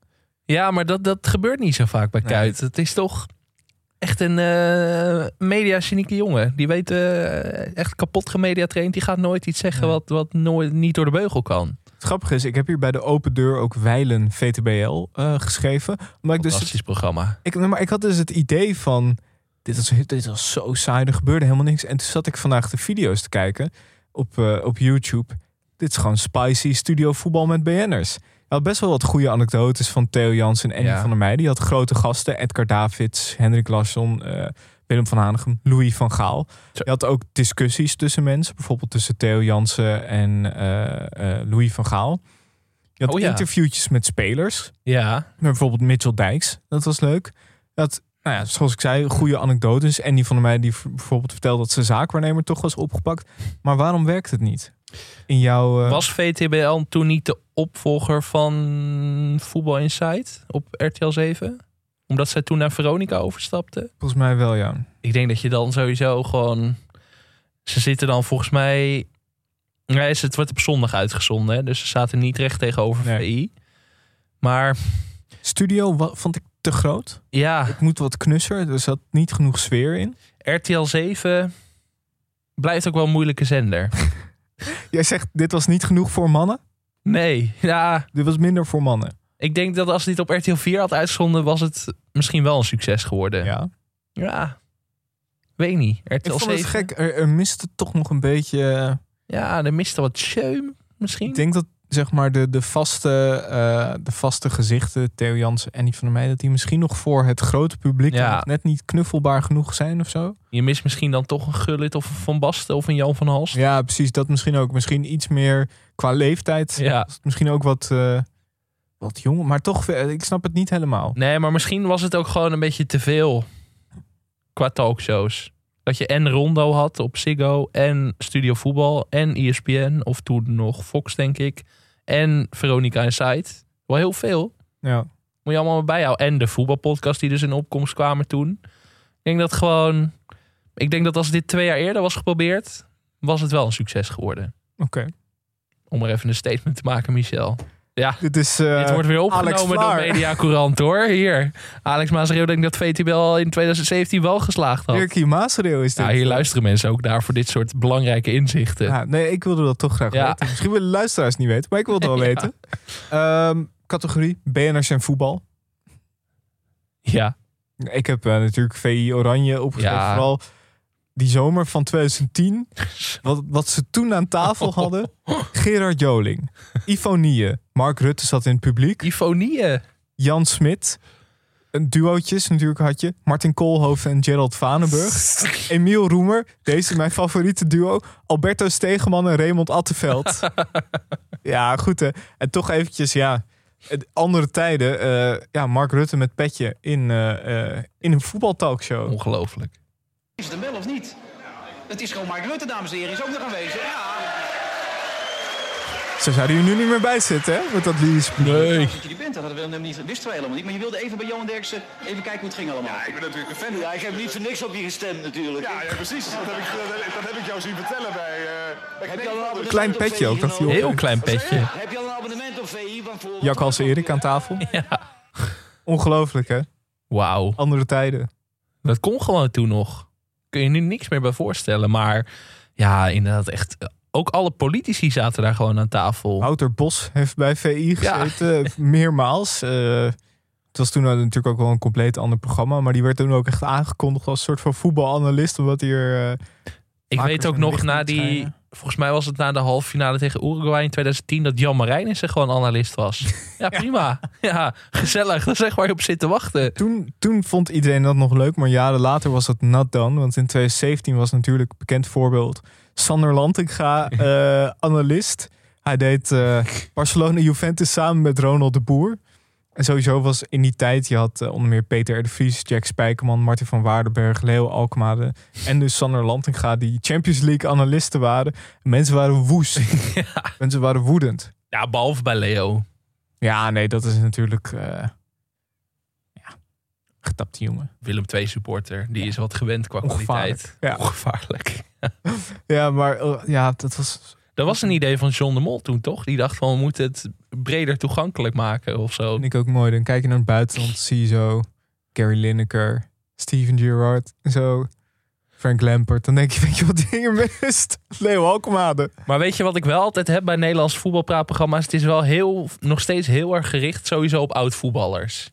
Ja, maar dat, dat gebeurt niet zo vaak bij Nee. Kuit. Het is toch echt een eh media-cynieke jongen. Die weet eh, echt kapot gemediatraind. Die gaat nooit iets zeggen Nee. wat, wat nooit, niet door de beugel kan. Het grappige is, ik heb hier bij de open deur ook Weilen VTBL eh, geschreven. Omdat ik dus Fantastisch programma. ik, nee, maar ik had dus het idee van dit was, dit was zo saai, er gebeurde helemaal niks. En toen zat ik vandaag de video's te kijken op, op YouTube. Dit is gewoon spicy studio voetbal met BN'ers. Had best wel wat goede anekdotes van Theo Jansen en Ja. van der Meijden. Die had grote gasten, Edgar Davids, Hendrik Larsson, eh, Willem van Hanegem, Louis van Gaal. Je had ook discussies tussen mensen. Bijvoorbeeld tussen Theo Jansen en eh, eh, Louis van Gaal. Je had Oh ja. interviewtjes met spelers. Ja, Met bijvoorbeeld Mitchell Dijks. Dat was leuk. Dat, nou ja, zoals ik zei, goede anekdotes. En die van mij die v- bijvoorbeeld vertelde dat zijn zaakwaarnemer toch was opgepakt. Maar waarom werkt het niet? In jouw... eh, was VTBL toen niet de opvolger van Voetbal Insight op RTL 7? Omdat zij toen naar Veronica overstapte? Volgens mij wel, ja. Ik denk dat je dan sowieso gewoon... Ze zitten dan volgens mij... Nee, het wordt op zondag uitgezonden, hè? dus ze zaten niet recht tegenover Nee. VI. Maar Studio vond ik te groot. ja, Het moet wat knusser. Er zat niet genoeg sfeer in. RTL 7 blijft ook wel een moeilijke zender. Jij zegt, dit was niet genoeg voor mannen. Nee, ja, Dit was minder voor mannen. ik denk dat als dit op RTL 4 had uitgezonden, was het misschien wel een succes geworden. Ja. Ja. Weet niet. Ik RTL vond het 7. gek. Er, er miste toch nog een beetje... eh, Ja, er miste wat show misschien. Ik denk dat zeg maar de, de, vaste, eh, de vaste gezichten, Theo Jansen en die van der Meijden, dat die misschien nog voor het grote publiek Ja. net niet knuffelbaar genoeg zijn of zo. Je mist misschien dan toch een Gullit of een Van Basten of een Jan van Halst. Ja, precies. Dat misschien ook. Misschien iets meer qua leeftijd. Ja. Misschien ook wat, eh, wat jong. Maar toch, eh, ik snap het niet helemaal. Nee, maar misschien was het ook gewoon een beetje te veel qua talkshows. Dat je en Rondo had op Ziggo en Studio Voetbal en ESPN of toen nog Fox denk ik en Veronica Insight. Wel heel veel. Ja. Moet je allemaal bijhouden. En de voetbalpodcast die dus in opkomst kwamen toen. Ik denk dat gewoon... Ik denk dat als dit twee jaar eerder was geprobeerd... was het wel een succes geworden. Oké. Om er even een statement te maken, Michel. Ja, Dit is. eh, dit wordt weer opgenomen door. Media Courant, hoor. Hier. Alex Maasreel denkt dat VTB al in 2017 wel geslaagd had. Dirkie Maasreel is dit. Ja, hier luisteren mensen ook naar voor dit soort belangrijke inzichten. Ja, nee, ik wilde dat toch graag Ja. weten. Misschien willen luisteraars niet weten, maar ik wil het wel weten. Ehm, categorie BN'ers en voetbal. Ja. Ik heb eh, natuurlijk VI Oranje opgeschreven. Ja. Vooral die zomer van 2010. Wat, wat ze toen aan tafel hadden. Gerard Joling. Ifonie. Mark Rutte zat in het publiek. Ifonie. Jan Smit. Een duootjes natuurlijk had je. Martin Koolhoven en Gerald Vanenburg. Emiel Roemer. Deze mijn favoriete duo. Alberto Stegeman en Raymond Attenveld. ja, goed hè. En toch eventjes, ja... Andere tijden. eh, ja, Mark Rutte met petje in, eh, eh, in een voetbaltalkshow. Ongelooflijk. Is het hem wel of niet? Het is gewoon Mark Rutte, dames en heren, is ook nog aanwezig. Ja. Zo zouden jullie nu niet meer bij zitten, hè? Met dat lyrisch Nee. Dat je die bent, dat we hem niet, wisten wij helemaal niet. Maar je wilde even bij Johan Derksen even kijken hoe het ging allemaal. Ja, ik ben natuurlijk een fan. Ja, ik heb niet voor niks op je gestemd natuurlijk. Ja, ja precies. Dat heb, ik, dat, heb ik jou zien vertellen bij... heb je al een abonnement Klein petje ook, dat. Heel klein petje. Heb je al een abonnement op VI? Want. Jak als Erik aan tafel. Ongelooflijk, hè? Wauw. Andere tijden. Dat kon gewoon toen nog. Kun je nu niks meer bij voorstellen. Maar ja, inderdaad echt... Ook alle politici zaten daar gewoon aan tafel. Wouter Bos heeft bij VI gezeten, meermaals. Eh, het was toen natuurlijk ook wel een compleet ander programma. Maar die werd toen ook echt aangekondigd als soort van voetbalanalist. Omdat hij er... eh, Ik weet ook nog na die... schijnen. Volgens mij was het na de halve finale tegen Uruguay in 2010... dat Jan Marijnissen gewoon analist was. Ja, prima. Ja, gezellig. Dat is echt waar je op zit te wachten. Toen, toen vond iedereen dat nog leuk, maar jaren later was het not done. Want in 2017 was natuurlijk een bekend voorbeeld Sander Lantinga, eh, analist. Hij deed eh, Barcelona-Juventus samen met Ronald de Boer. En sowieso was in die tijd, je had eh, onder meer Peter R. de Vries, Jack Spijkerman, Martin van Waardenberg, Leo Alkmaar en dus Sander Lantinga, die Champions League analisten waren. En mensen waren woest. Mensen waren woedend. Ja, behalve bij Leo. Ja, nee, dat is natuurlijk... eh ja, getapte jongen. Willem II supporter. Die is wat gewend qua kwaliteit. Ja. Ongevaarlijk. Ja, maar eh, ja, dat was... Dat was een idee van John de Mol toen, toch? Die dacht van, we moeten het breder toegankelijk maken of zo. vind ik ook mooi. Dan kijk je naar het buitenland, zie je zo Gary Lineker, Steven Gerrard en zo. Frank Lampert. Dan denk je, weet je wat hier mist? Leo Alkmaade. Maar weet je wat ik wel altijd heb bij Nederlandse voetbalpraatprogramma's? Het is wel heel, nog steeds heel erg gericht sowieso op oud-voetballers.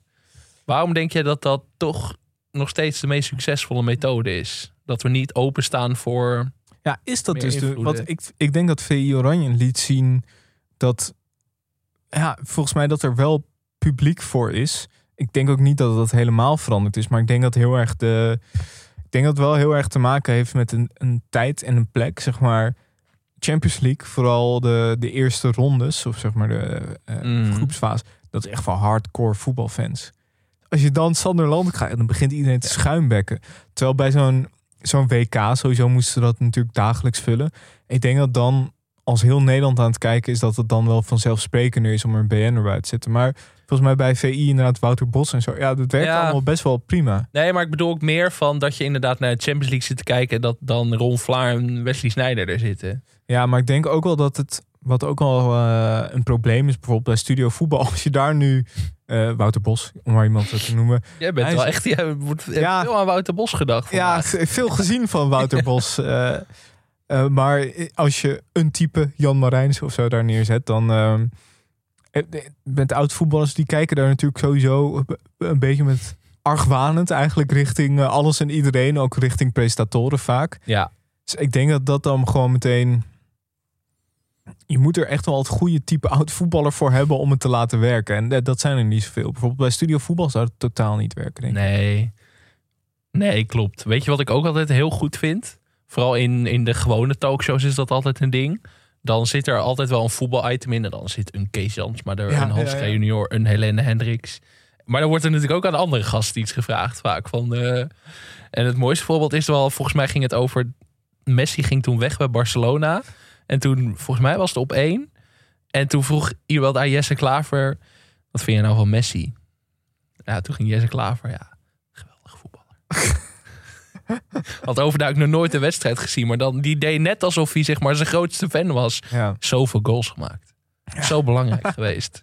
Waarom denk je dat dat toch nog steeds de meest succesvolle methode is? Dat we niet openstaan voor... Ja, is dat dus de, wat ik, ik denk dat VI Oranje liet zien dat ja, volgens mij dat er wel publiek voor is. Ik denk ook niet dat dat helemaal veranderd is, maar ik denk dat heel erg de Ik denk dat het wel heel erg te maken heeft met een, een tijd en een plek. Zeg maar Champions League, vooral de, de eerste rondes, of zeg maar de eh, Mm. groepsfase. Dat is echt voor hardcore voetbalfans. Als je dan Sander Land krijgt, dan begint iedereen te schuimbekken. Terwijl bij zo'n zo'n WK, sowieso moesten ze dat natuurlijk dagelijks vullen. Ik denk dat dan, als heel Nederland aan het kijken is, dat het dan wel vanzelfsprekender is om er een BN erbij te zetten. Maar volgens mij bij VI inderdaad Wouter Bos en zo. Ja, dat werkt Ja. allemaal best wel prima. Nee, maar ik bedoel ook meer van dat je inderdaad naar de Champions League zit te kijken... en dat dan Ron Vlaar en Wesley Sneijder er zitten. Ja, maar ik denk ook wel dat het, wat ook al eh, een probleem is, bijvoorbeeld bij Studio Voetbal, als je daar nu, eh, Wouter Bos, om maar iemand te noemen. Jij bent Hij wel is- echt... Jij wordt Ja. veel aan Wouter Bos gedacht. Ja, veel gezien van Wouter Bos. eh, maar als je een type Jan Marijns of zo daar neerzet, dan. ehm, eh, met oud voetballers die kijken daar natuurlijk sowieso een beetje met argwanend eigenlijk richting alles en iedereen, ook richting presentatoren vaak. Ja. Dus ik denk dat dat dan gewoon meteen. Je moet er echt wel het goede type oud voetballer voor hebben om het te laten werken. En dat- zijn er niet zoveel. Bijvoorbeeld bij Studio Voetbal zou het totaal niet werken. Denk ik. Nee. Nee, klopt. Weet je wat ik ook altijd heel goed vind? Vooral in, in de gewone talkshows is dat altijd een ding. Dan zit er altijd wel een voetbal-item in. En dan zit een Kees Jansma er, Ja, een Hans ja. junior, een Helene Hendricks. Maar dan wordt er natuurlijk ook aan andere gasten iets gevraagd vaak. Van, eh, en het mooiste voorbeeld is wel, volgens mij ging het over... Messi ging toen weg bij Barcelona. En toen, volgens mij was het op één. En toen vroeg iemand aan Jesse Klaver... Wat vind je nou van Messi? Ja, toen ging Jesse Klaver, ja, geweldig voetballer. Had overduidelijk nog nooit een wedstrijd gezien. Maar dan, die deed net alsof hij zeg maar zijn grootste fan was. Ja. Zoveel goals gemaakt. Zo belangrijk geweest.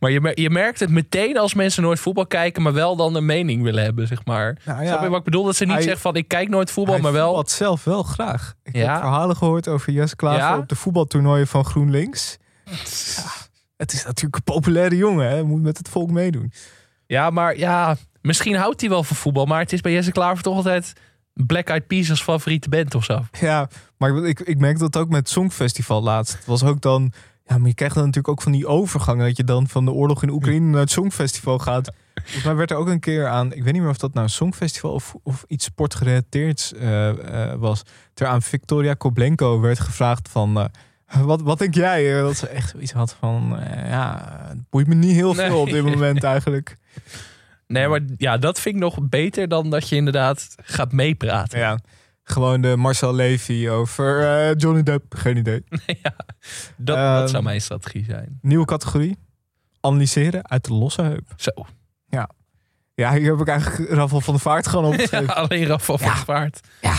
Maar je, mer- je merkt het meteen als mensen nooit voetbal kijken, maar wel dan een mening willen hebben, zeg maar. Nou ja, Snap je wat ik bedoel? Dat ze niet hij- zeggen van ik kijk nooit voetbal, maar wel. voetbalt zelf wel graag. Ik Ja. heb verhalen gehoord over Jesse Klaver Ja? op de voetbaltoernooien van GroenLinks. Het is natuurlijk een populaire jongen. Hè? Moet met het volk meedoen. Ja, maar ja, misschien houdt hij wel van voetbal, maar het is bij Jesse Klaver toch altijd Black Eyed Peas als favoriete band of zo. Ja, maar ik, ik, ik merk dat ook met het Songfestival laatst. Het was ook dan... Ja, maar je krijgt dan natuurlijk ook van die overgangen... dat je dan van de oorlog in Oekraïne naar het Songfestival gaat. Volgens mij werd er ook een keer aan... Ik weet niet meer of dat nou een Songfestival of, of iets sportgerelateerd eh, eh, was. Ter aan Victoria Koblenko werd gevraagd van... eh, wat, wat denk jij? Dat ze echt zoiets had van... ja, het boeit me niet heel veel Nee. op dit moment eigenlijk. Nee, maar ja, dat vind ik nog beter dan dat je inderdaad gaat meepraten. Ja, gewoon de Marcel Levy over eh, Johnny Depp. Geen idee. Dat, Ehm, dat zou mijn strategie zijn. Nieuwe categorie. Analyseren uit de losse heup. Zo. Ja. Ja, hier heb ik eigenlijk Rafael van de Vaart gewoon Ja, opgeschreven. alleen Rafa van het Paard. Ja.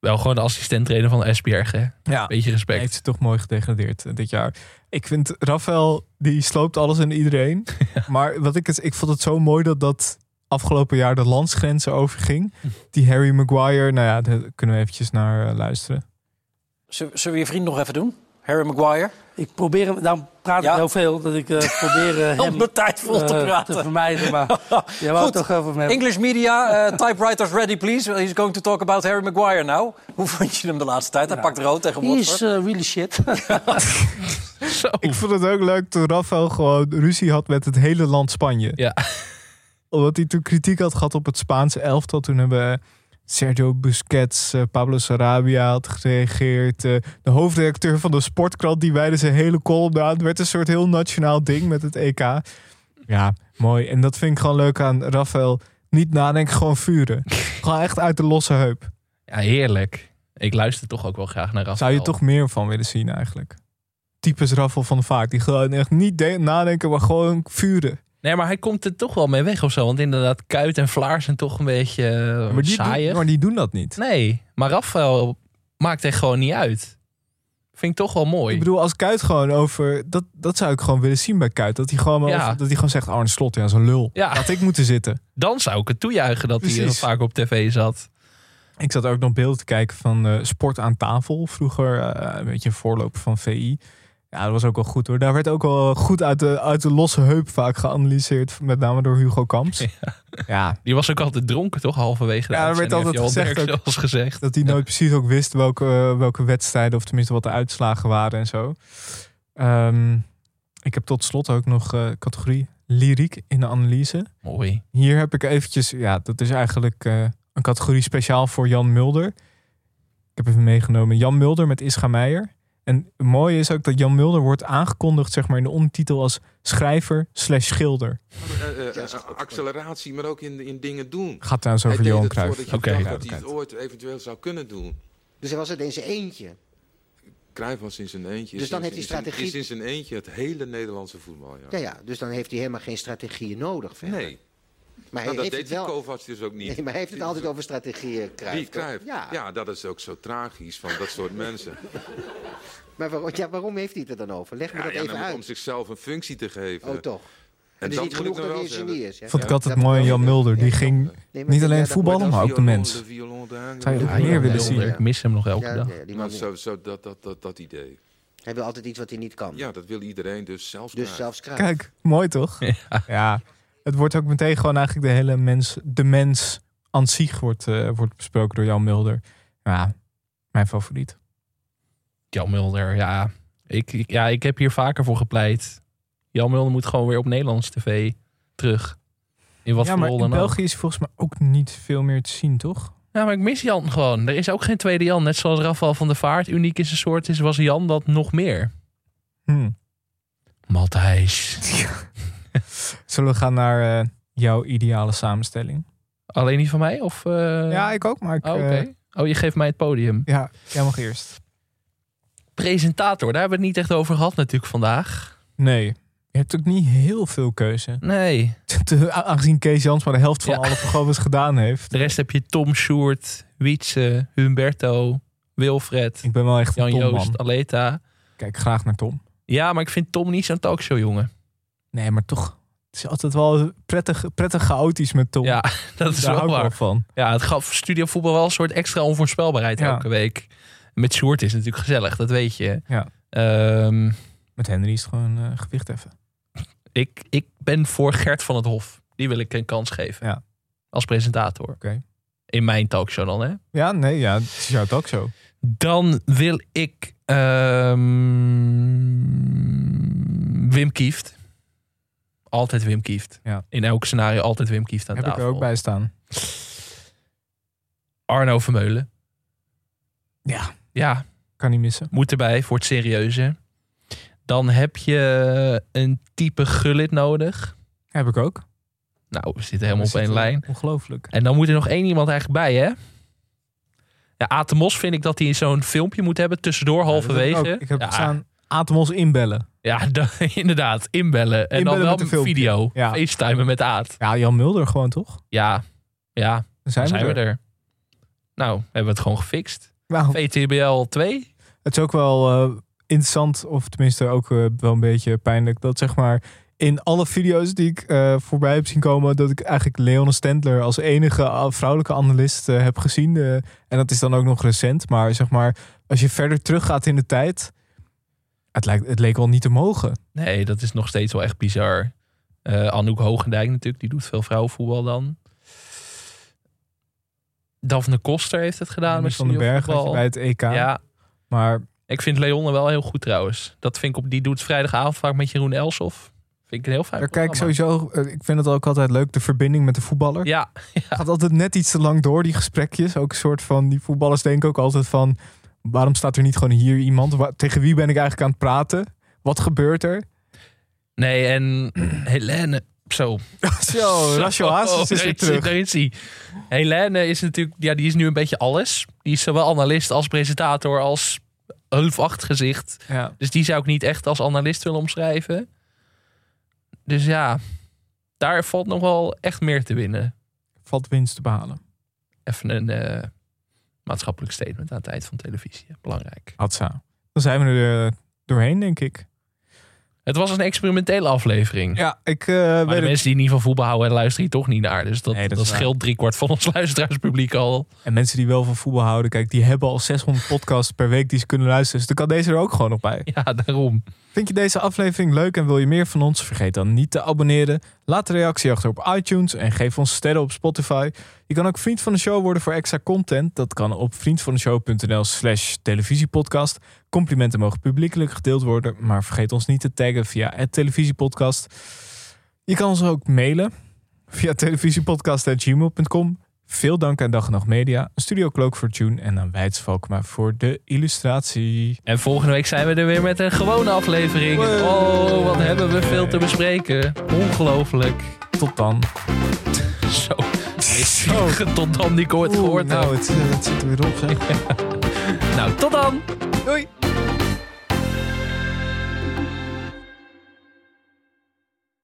Wel gewoon de assistent-trainer van Esbjerg, hè? Ja. Beetje respect. Heeft ze toch mooi gedegradeerd eh, dit jaar. Ik vind Rafael, die sloopt alles en iedereen. Maar wat ik, het, ik vond het zo mooi dat dat afgelopen jaar de landsgrenzen overging. Die Harry Maguire, nou ja, daar kunnen we eventjes naar eh, luisteren. Zullen we je vriend nog even doen? Harry Maguire? Ik probeer hem, nou praat Ja. ik heel veel, dat ik eh, probeer eh, Om hem de tijd vol te praten. te vermijden. Maar jij wou toch over hebben. English media, uh, typewriters ready please. He's going to talk about Harry Maguire now. Hoe vond je hem de laatste tijd? Hij pakt rood tegen He is Watford. really shit. Ik vond het ook leuk toen Rafael gewoon ruzie had met het hele land Spanje. Ja. Omdat hij toen kritiek had gehad op het Spaanse elftal. Toen hebben Sergio Busquets, eh, Pablo Sarabia had gereageerd. eh, de hoofdredacteur van de Sportkrant, die wijde zijn hele column aan. Het werd een soort heel nationaal ding met het EK. Ja, mooi. En dat vind ik gewoon leuk aan Rafael. Niet nadenken, gewoon vuren. gewoon echt uit de losse heup. Ja, heerlijk. Ik luister toch ook wel graag naar Rafa. Zou je toch meer van willen zien eigenlijk? Types Rafael van Vaart. Die gewoon echt niet de- nadenken, maar gewoon vuren. Nee, maar hij komt er toch wel mee weg of zo. Want inderdaad, Kuit en Vlaar zijn toch een beetje uh, Maar die, saaier. doen, maar die doen dat niet. Nee, maar Rafael maakt er gewoon niet uit. Vind ik toch wel mooi. Ik bedoel, als Kuit gewoon over... Dat, dat zou ik gewoon willen zien bij Kuit. Dat hij gewoon, maar Ja. over- dat hij gewoon zegt... Arne Slot, ja, zo'n lul. Ja. Had ik moeten zitten. Dan zou ik het toejuichen dat hij heel vaak op tv zat. Ik zat ook nog beelden te kijken van eh, Sport aan tafel. Vroeger eh, een beetje een voorloper van VI. Ja, dat was ook wel goed hoor. Daar werd ook wel goed uit de, uit de losse heup vaak geanalyseerd. Met name door Hugo Kamps. Ja, Die was ook altijd dronken, toch? Halverwege de Ja, er werd altijd gezegd ook- gezegd. dat hij nooit precies ook wist welke, welke wedstrijden... of tenminste wat de uitslagen waren en zo. Ehm, ik heb tot slot ook nog eh, categorie lyriek in de analyse. Mooi. Hier heb ik eventjes, ja, dat is eigenlijk eh, een categorie speciaal voor Jan Mulder. Ik heb even meegenomen Jan Mulder met Ischa Meijer. En het mooie is ook dat Jan Mulder wordt aangekondigd zeg maar, in de ondertitel als schrijver slash schilder. Eh, eh, eh, acceleratie, maar ook in, in dingen doen. Gaat trouwens over Hij deed Johan Cruijff. Oké. Ja, dat hij het ooit eventueel zou kunnen doen. Dus hij was het in zijn eentje. Cruijff was in zijn eentje. Dus dan heeft hij strategie- Is in zijn eentje het hele Nederlandse voetbal. Ja, Ja, ja, dus dan heeft hij helemaal geen strategieën nodig verder. Nee. Maar Nou, hij dat heeft deed het wel... Kovac dus ook niet. Nee, maar hij heeft het altijd over strategieën, Cruijff. Ja. Ja. dat is ook zo tragisch van dat soort mensen. Maar waarom, ja, waarom heeft hij het er dan over? Leg me Ja, dat ja, even uit. om zichzelf een functie te geven. Oh, toch. En is dat genoeg dat hij een genie zeggen. is. hè? Vond ik altijd dat mooi aan Jan. Mulder. Die ging Nee, niet alleen dat voetballen, maar ook de mens. Zou je meer willen zien? Ik mis hem nog elke dag. Maar zo, zo, dat, dat, dat, dat idee. Hij wil altijd iets wat hij niet kan. Ja, dat wil iedereen, dus zelfs Dus zelfs. Kijk, mooi toch? Ja. Het wordt ook meteen gewoon eigenlijk de hele mens, de mens aan zich wordt, eh, wordt besproken door Jan Mulder. Ja, mijn favoriet. Jan Mulder, ja. Ik, ik- ja. ik heb hier vaker voor gepleit. Jan Mulder moet gewoon weer op Nederlands tv terug. In wat ja, voor rol in. België is volgens mij ook niet veel meer te zien, toch? Ja, maar ik mis Jan gewoon. Er is ook geen tweede Jan. Net zoals Rafael van der Vaart uniek in zijn soort is, was Jan dat nog meer. Hm. Matthijs. Zullen we gaan naar eh, jouw ideale samenstelling? Alleen die van mij? Of, eh? Ja, ik ook, maar ik, Oh, eh, oh, je geeft mij het podium. Ja, jij mag eerst. Presentator, daar hebben we het niet echt over gehad natuurlijk vandaag. Nee, je hebt ook niet heel veel keuze. Nee. Aangezien Kees Jans maar de helft van Ja. alle programma's gedaan heeft. De rest heb je Tom Sjoerd, Wietse, Humberto, Wilfred, Ik ben wel echt een Jan Tom, Joost, man. Aleta. Kijk graag naar Tom. Ja, maar ik vind Tom niet zo'n talkshow jongen. Nee, maar toch. Het is altijd wel prettig, prettig chaotisch met Tom. Ja, dat is Daar wel waar. van. Ja, het gaf Studio Voetbal wel een soort extra onvoorspelbaarheid Ja. elke week. Met Sjoerd is het natuurlijk gezellig, dat weet je. Ja. Ehm, Met Henry is het gewoon eh, gewicht even. ik, ik ben voor Gert van het Hof. Die wil ik een kans geven. Ja. Als presentator. Oké. In mijn talkshow dan, hè? Ja, nee, ja, het is jouw talkshow. Dan wil ik ehm, Wim Kieft. Altijd Wim Kieft. Ja. In elk scenario altijd Wim Kieft aan Heb ik tafel. er ook bij staan. Arno Vermeulen. Ja. Ja, Kan niet missen. moet erbij voor het serieuze. Dan heb je een type gullit nodig. Heb ik ook. Nou, we zitten helemaal We op één lijn. Ongelooflijk. En dan moet er nog één iemand eigenlijk bij, hè? Ja, Atemos vind ik dat hij zo'n filmpje moet hebben tussendoor Ja, heb halverwege. Ik, ook. ik heb ja, staan Atemos inbellen. ja da- inderdaad, inbellen. En Inbellen dan wel een video. Ja. FaceTimen met Aad. Ja, Jan Mulder gewoon toch? Ja, ja, Dan zijn, dan zijn we, we er. Nou, hebben we het gewoon gefixt. Nou, VTBL 2. het is ook wel eh, interessant, of tenminste ook eh, wel een beetje pijnlijk, dat zeg maar in alle video's die ik eh, voorbij heb zien komen, dat ik eigenlijk Leon Stendler als enige vrouwelijke analist heb gezien. En dat is dan ook nog recent. Maar zeg maar, als je verder teruggaat in de tijd, het, lijkt, het leek wel niet te mogen. Nee, dat is nog steeds wel echt bizar. Eh Anouk Hoogendijk natuurlijk, die doet veel vrouwenvoetbal dan. Daphne Koster heeft het gedaan met van den Berg bij het EK. Ja, Maar ik vind Leonne wel heel goed trouwens. Dat vind ik op, die doet vrijdagavond vaak met Jeroen Elsof. Vind ik een heel fijn daar kijk sowieso, eh, ik vind het ook altijd leuk, de verbinding met de voetballer. Ja, gaat altijd net iets te lang door, die gesprekjes. Ook een soort van, die voetballers denken ook altijd van... waarom staat er niet gewoon hier iemand? Wa- tegen wie ben ik eigenlijk aan het praten? Wat gebeurt er? Nee, en Helene. Zo. Zo, Rachel is weer terug. Daar is hij. Helene is natuurlijk, ja, die is nu een beetje alles. Die is zowel analist als presentator als hulpvacht gezicht. Ja. Dus die zou ik niet echt als analist willen omschrijven. Dus ja, daar valt nog wel echt meer te winnen. Valt winst te behalen. Even een eh, maatschappelijk statement aan het eind van televisie. Belangrijk. Hatsa. Dan zijn we er eh, doorheen, denk ik. Het was een experimentele aflevering. Ja, ik Maar weet de mensen die niet van voetbal houden, luisteren hier toch niet naar. Dus dat, Nee, dat dat, scheelt driekwart van ons luisteraarspubliek al. En mensen die wel van voetbal houden, kijk, die hebben al 600 podcasts per week die ze kunnen luisteren. Dus dan kan deze er ook gewoon nog bij. Ja, daarom. Vind je deze aflevering leuk en wil je meer van ons? Vergeet dan niet te abonneren. Laat een reactie achter op iTunes en geef ons sterren op Spotify. Je kan ook vriend van de show worden voor extra content. Dat kan op vriendvandeshow.nl slash televisiepodcast. Complimenten mogen publiekelijk gedeeld worden, maar vergeet ons niet te taggen via het televisiepodcast. Je kan ons ook mailen via televisiepodcast.gmail.com. Veel dank aan Dag en Nacht Media, Studio Cloak voor Tune en aan Wijts Valkma voor de illustratie. En volgende week zijn we er weer met een gewone aflevering. Oh, wat hebben we veel te bespreken. Ongelooflijk. Tot dan. Zo. Zo. Tot dan die ik ooit gehoord nou, het, het zit er weer op, zeg. nou, tot dan. Doei.